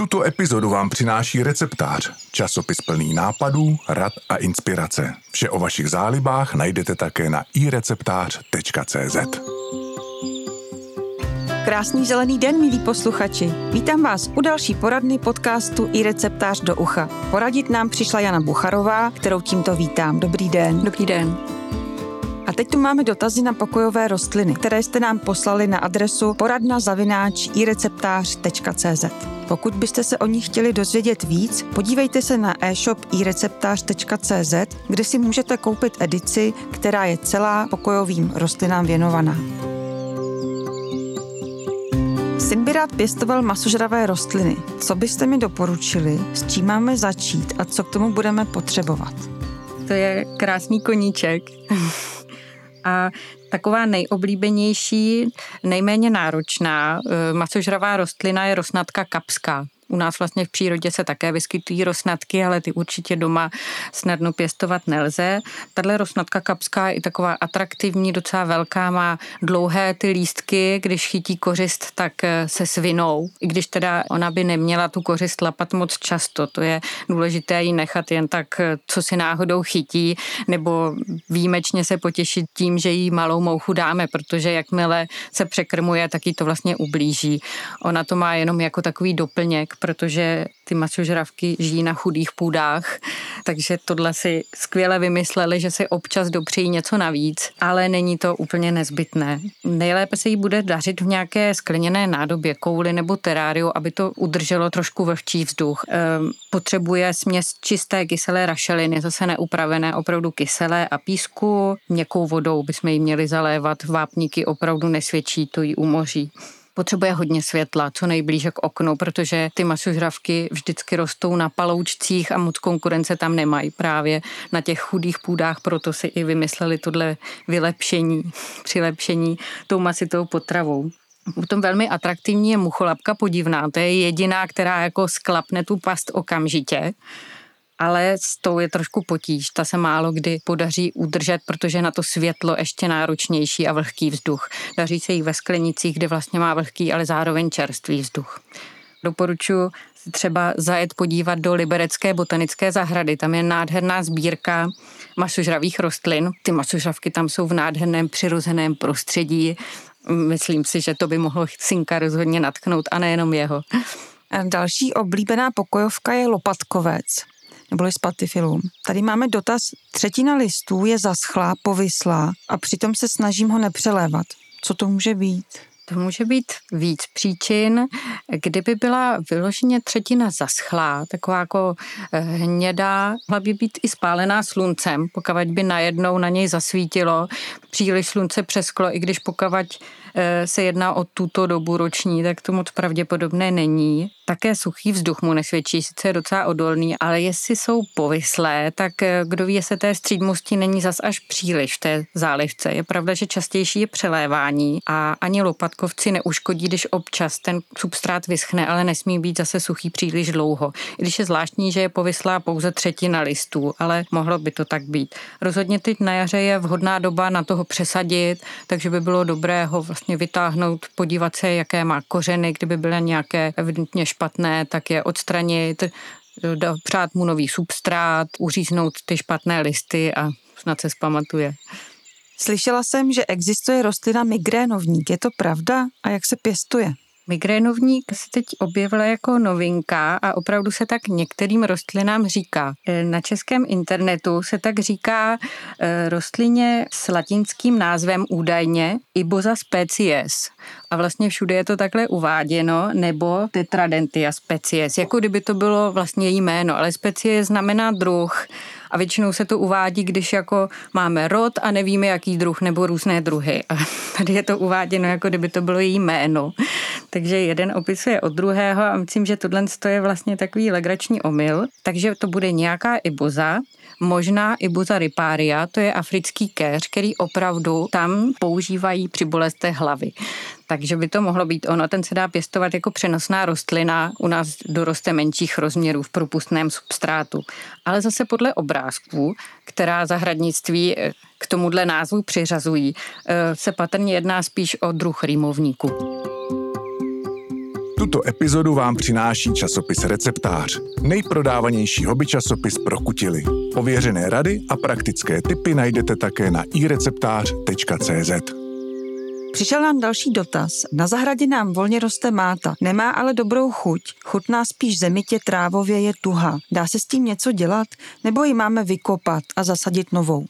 Tuto epizodu vám přináší receptář, časopis plný nápadů, rad a inspirace. Vše o vašich zálibách najdete také na ireceptář.cz. Krásný zelený den, milí posluchači. Vítám vás u další poradny podcastu i receptář do ucha. Poradit nám přišla Jana Bucharová, kterou tímto vítám. Dobrý den. Dobrý den. A teď tu máme dotazy na pokojové rostliny, které jste nám poslali na adresu poradna-ireceptář.cz. Pokud byste se o nich chtěli dozvědět víc, podívejte se na e-shop ireceptář.cz, kde si můžete koupit edici, která je celá pokojovým rostlinám věnovaná. Syn by rád pěstoval masožravé rostliny. Co byste mi doporučili, s čím máme začít a co k tomu budeme potřebovat? To je krásný koníček. A taková nejoblíbenější, nejméně náročná eh, masožravá rostlina je rosnatka kapská. U nás vlastně v přírodě se také vyskytují rosnatky, ale ty určitě doma snadno pěstovat nelze. Tahle rosnatka kapská je i taková atraktivní, docela velká, má dlouhé ty lístky, když chytí kořist, tak eh, se svinou. I když teda ona by neměla tu kořist lapat moc často, to je důležité ji nechat jen tak, eh, co si náhodou chytí, nebo výjimečně se potěšit tím, že jí malou mouchu dáme, protože jakmile se překrmuje, tak jí to vlastně ublíží. Ona to má jenom jako takový doplněk, protože ty masožravky žijí na chudých půdách, takže tohle si skvěle vymysleli, že si občas dopřejí něco navíc, ale není to úplně nezbytné. Nejlépe se jí bude dařit v nějaké skleněné nádobě, kouli nebo teráriu, aby to udrželo trošku vlhčí vzduch. Ehm, potřebuje směs čisté kyselé rašeliny, zase neupravené, opravdu kyselé a písku. Měkkou vodou bychom ji měli zalévat, vápníky opravdu nesvědčí, to ji umoří potřebuje hodně světla, co nejblíže k oknu, protože ty masožravky vždycky rostou na paloučcích a moc konkurence tam nemají. Právě na těch chudých půdách, proto si i vymysleli tohle vylepšení, přilepšení tou masitou potravou. Potom velmi atraktivní je mucholapka podivná, to je jediná, která jako sklapne tu past okamžitě ale s tou je trošku potíž. Ta se málo kdy podaří udržet, protože na to světlo ještě náročnější a vlhký vzduch. Daří se jí ve sklenicích, kde vlastně má vlhký, ale zároveň čerstvý vzduch. Doporučuji třeba zajet podívat do Liberecké botanické zahrady. Tam je nádherná sbírka masožravých rostlin. Ty masožravky tam jsou v nádherném přirozeném prostředí. Myslím si, že to by mohlo synka rozhodně natknout a nejenom jeho. Další oblíbená pokojovka je lopatkovec neboli spatifilum. Tady máme dotaz, třetina listů je zaschlá, povyslá a přitom se snažím ho nepřelévat. Co to může být? To může být víc příčin. Kdyby byla vyloženě třetina zaschlá, taková jako eh, hnědá, mohla by být i spálená sluncem, pokud by najednou na něj zasvítilo, příliš slunce přesklo, i když pokud Eh, se jedná o tuto dobu roční, tak to moc pravděpodobné není. Také suchý vzduch mu nesvědčí, sice je docela odolný, ale jestli jsou povyslé, tak eh, kdo ví, jestli té střídmosti není zas až příliš v té zálivce. Je pravda, že častější je přelévání a ani lopatkovci neuškodí, když občas ten substrát vyschne, ale nesmí být zase suchý příliš dlouho. I když je zvláštní, že je povyslá pouze třetina listů, ale mohlo by to tak být. Rozhodně teď na jaře je vhodná doba na toho přesadit, takže by bylo dobré ho vlastně vytáhnout, podívat se, jaké má kořeny, kdyby byly nějaké evidentně tak je odstranit, přát mu nový substrát, uříznout ty špatné listy a snad se zpamatuje. Slyšela jsem, že existuje rostlina migrénovník. Je to pravda? A jak se pěstuje? Migrénovník se teď objevila jako novinka a opravdu se tak některým rostlinám říká. E, na českém internetu se tak říká e, rostlině s latinským názvem údajně Iboza species. A vlastně všude je to takhle uváděno, nebo Tetradentia species, jako kdyby to bylo vlastně její jméno, ale specie znamená druh a většinou se to uvádí, když jako máme rod a nevíme, jaký druh nebo různé druhy. A tady je to uváděno, jako kdyby to bylo její jméno. Takže jeden opisuje od druhého a myslím, že tohle je vlastně takový legrační omyl. Takže to bude nějaká iboza, možná ibuza riparia, to je africký keř, který opravdu tam používají při bolestech hlavy. Takže by to mohlo být ono. Ten se dá pěstovat jako přenosná rostlina, u nás doroste menších rozměrů v propustném substrátu. Ale zase podle obrázků, která zahradnictví eh, k tomuhle názvu přiřazují, eh, se patrně jedná spíš o druh rýmovníku. Tuto epizodu vám přináší časopis Receptář, nejprodávanější hobby časopis pro kutily. Pověřené rady a praktické tipy najdete také na ireceptář.cz. Přišel nám další dotaz. Na zahradě nám volně roste máta, nemá ale dobrou chuť. Chutná spíš zemitě, trávově je tuha. Dá se s tím něco dělat? Nebo ji máme vykopat a zasadit novou?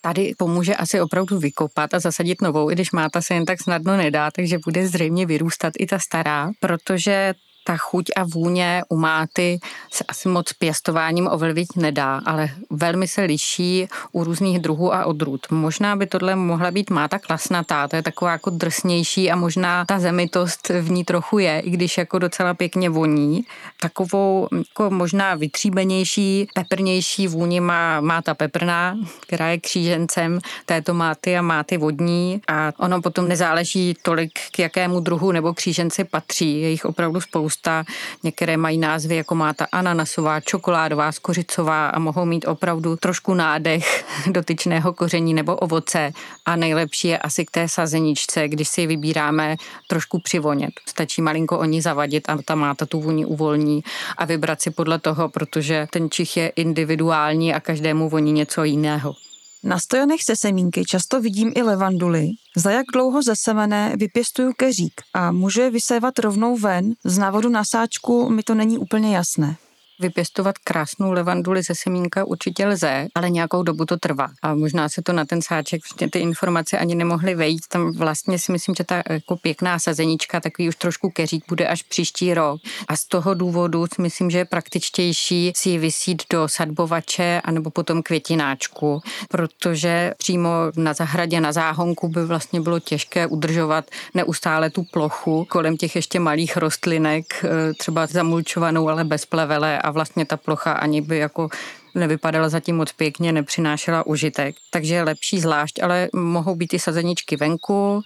Tady pomůže asi opravdu vykopat a zasadit novou, i když máta se jen tak snadno nedá, takže bude zřejmě vyrůstat i ta stará, protože ta chuť a vůně u máty se asi moc pěstováním ovlivnit nedá, ale velmi se liší u různých druhů a odrůd. Možná by tohle mohla být máta klasnatá, to je taková jako drsnější a možná ta zemitost v ní trochu je, i když jako docela pěkně voní. Takovou jako možná vytříbenější, peprnější vůni má máta peprná, která je křížencem této máty a máty vodní a ono potom nezáleží tolik, k jakému druhu nebo kříženci patří. Je jich opravdu spousta spousta. Některé mají názvy jako má ta ananasová, čokoládová, skořicová a mohou mít opravdu trošku nádech dotyčného koření nebo ovoce. A nejlepší je asi k té sazeničce, když si vybíráme trošku přivonět. Stačí malinko o ní zavadit a ta máta tu vůni uvolní a vybrat si podle toho, protože ten čich je individuální a každému voní něco jiného. Na stojanech se semínky často vidím i levanduly. Za jak dlouho zesemené vypěstuju keřík a můžu je vysévat rovnou ven? Z návodu na sáčku mi to není úplně jasné. Vypěstovat krásnou levanduli ze semínka určitě lze, ale nějakou dobu to trvá. A možná se to na ten sáček vlastně ty informace ani nemohly vejít. Tam vlastně si myslím, že ta jako pěkná sazenička, takový už trošku keřík bude až příští rok. A z toho důvodu si myslím, že je praktičtější si ji vysít do sadbovače anebo potom květináčku, protože přímo na zahradě, na záhonku by vlastně bylo těžké udržovat neustále tu plochu kolem těch ještě malých rostlinek, eh, třeba zamulčovanou, ale bez plevele a vlastně ta plocha ani by jako nevypadala zatím moc pěkně, nepřinášela užitek. Takže je lepší zvlášť, ale mohou být i sazeničky venku,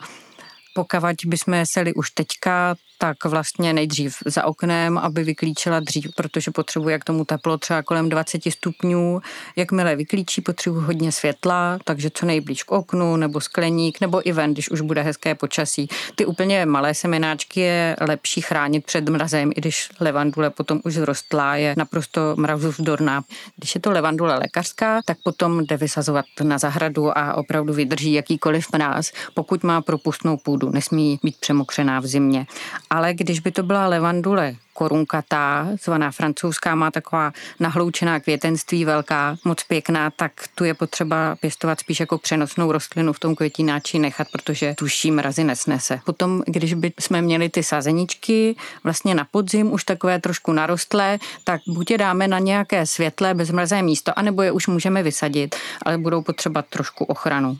Pokud bychom seli už teďka, tak vlastně nejdřív za oknem, aby vyklíčila dřív, protože potřebuje k tomu teplo třeba kolem 20 stupňů. Jakmile vyklíčí, potřebuje hodně světla, takže co nejblíž k oknu, nebo skleník, nebo i ven, když už bude hezké počasí. Ty úplně malé semenáčky je lepší chránit před mrazem, i když levandule potom už zrostlá, je naprosto mrazovzdorná. Když je to levandule lékařská, tak potom jde vysazovat na zahradu a opravdu vydrží jakýkoliv mráz, pokud má propustnou půdu, nesmí být přemokřená v zimě ale když by to byla levandule korunkatá, zvaná francouzská, má taková nahloučená květenství velká, moc pěkná, tak tu je potřeba pěstovat spíš jako přenosnou rostlinu v tom květináči nechat, protože tuší mrazy nesnese. Potom, když by jsme měli ty sazeničky vlastně na podzim, už takové trošku narostlé, tak buď je dáme na nějaké světlé bezmrazé místo, anebo je už můžeme vysadit, ale budou potřeba trošku ochranu.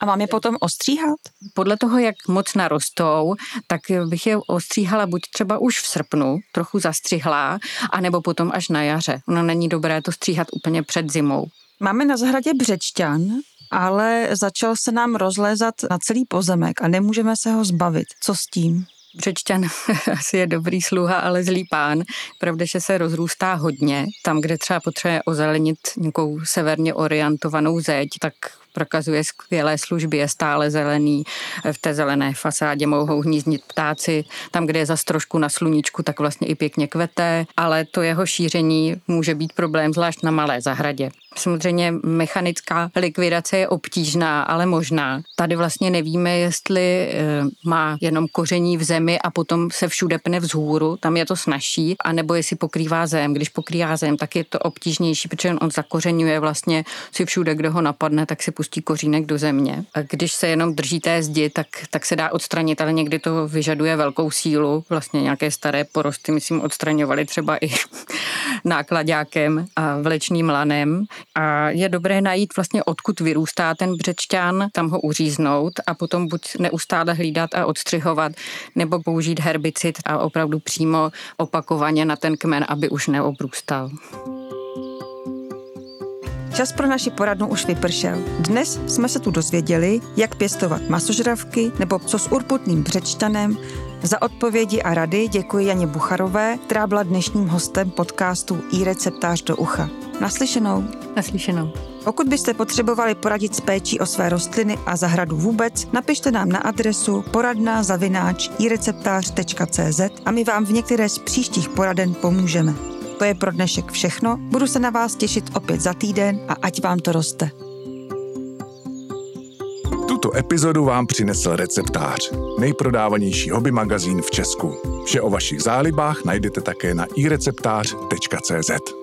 A mám je potom ostříhat? Podle toho, jak moc narostou, tak bych je ostříhala buď třeba už v srpnu, trochu zastřihlá, anebo potom až na jaře. Ono není dobré to stříhat úplně před zimou. Máme na zahradě břečťan, ale začal se nám rozlézat na celý pozemek a nemůžeme se ho zbavit. Co s tím? Břečťan asi je dobrý sluha, ale zlý pán. Pravda, že se rozrůstá hodně. Tam, kde třeba potřebuje ozelenit nějakou severně orientovanou zeď, tak prokazuje skvělé služby, je stále zelený. V té zelené fasádě mohou hnízdnit ptáci. Tam, kde je zas trošku na sluníčku, tak vlastně i pěkně kvete, ale to jeho šíření může být problém, zvlášť na malé zahradě. Samozřejmě mechanická likvidace je obtížná, ale možná. Tady vlastně nevíme, jestli eh, má jenom koření v zemi a potom se všude pne vzhůru, tam je to snažší, anebo jestli pokrývá zem. Když pokrývá zem, tak je to obtížnější, protože on zakořenuje vlastně si všude, kdo ho napadne, tak si pustí kořínek do země. A když se jenom drží té zdi, tak, tak se dá odstranit, ale někdy to vyžaduje velkou sílu. Vlastně nějaké staré porosty, myslím, odstraňovali třeba i nákladákem a vlečným lanem. A je dobré najít vlastně, odkud vyrůstá ten břečťan, tam ho uříznout a potom buď neustále hlídat a odstřihovat, nebo použít herbicid a opravdu přímo opakovaně na ten kmen, aby už neobrůstal. Čas pro naši poradnu už vypršel. Dnes jsme se tu dozvěděli, jak pěstovat masožravky nebo co s urputným břečtanem. Za odpovědi a rady děkuji Janě Bucharové, která byla dnešním hostem podcastu i receptář do ucha. Naslyšenou. Naslyšenou. Pokud byste potřebovali poradit s péčí o své rostliny a zahradu vůbec, napište nám na adresu poradná zavináč a my vám v některé z příštích poraden pomůžeme. To je pro dnešek všechno, budu se na vás těšit opět za týden a ať vám to roste. Tuto epizodu vám přinesl receptář, nejprodávanější hobby magazín v Česku. Vše o vašich zálibách najdete také na ireceptář.cz.